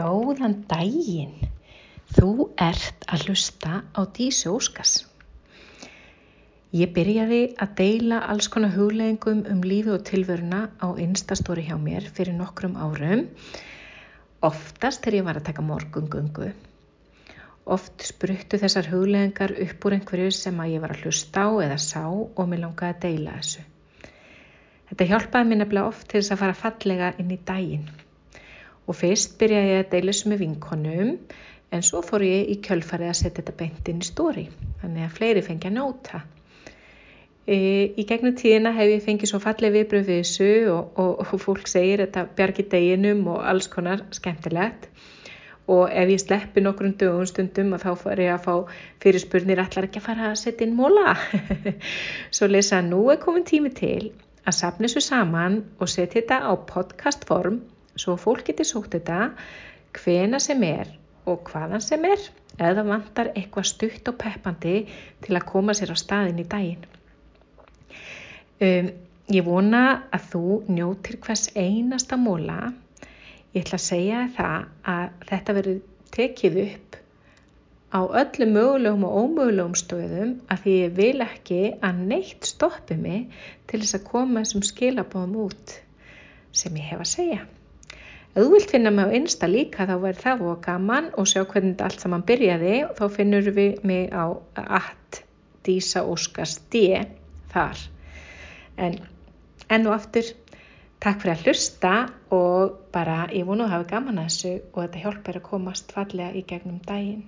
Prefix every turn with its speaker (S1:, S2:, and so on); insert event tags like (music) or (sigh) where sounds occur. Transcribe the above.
S1: Góðan daginn. Þú ert að hlusta á Dísu Óskars. Ég byrjaði að deila alls konar hugleggingum um lífi og tilveruna á Instastóri hjá mér fyrir nokkrum árum. Oftast þegar ég var að taka morgungungu. Oft spruttu þessar hugleggingar upp úr einhverju sem að ég var að hlusta á eða sá og mér langaði að deila þessu. Þetta hjálpaði mér nefnilega oft til þess að fara fallega inn í daginn og fyrst byrjaði ég að deila þessu með vinkonum en svo fór ég í kjölfarið að setja þetta beint inn í stóri þannig að fleiri fengi að nóta. E, í gegnum tíðina hef ég fengið svo fallið viðbröð við þessu og, og, og fólk segir þetta bjargi deginum og alls konar skemmtilegt og ef ég sleppi nokkrum dögum stundum og þá far ég að fá fyrirspurnir allar ekki að fara að setja inn móla. (laughs) svo lesa nú er komin tími til að sapna þessu saman og setja þetta á podcastform svo fólk getur sótt þetta hvena sem er og hvaðan sem er eða vantar eitthvað stutt og peppandi til að koma sér á staðin í daginn. Um, ég vona að þú njótir hvers einasta móla. Ég ætla að segja það að þetta verður tekið upp á öllum mögulegum og ómögulegum stöðum að því ég vil ekki að neitt stoppi mig til þess að koma þessum skilabóðum út sem ég hef að segja. Ef þú vilt finna mig á einsta líka þá verður það og gaman og sjá hvernig þetta allt saman byrjaði þá finnur við mig á at Dísa Óskars D þar. En enn og aftur, takk fyrir að hlusta og bara ég vonu að hafa gaman að þessu og þetta hjálpar að komast fallega í gegnum daginn.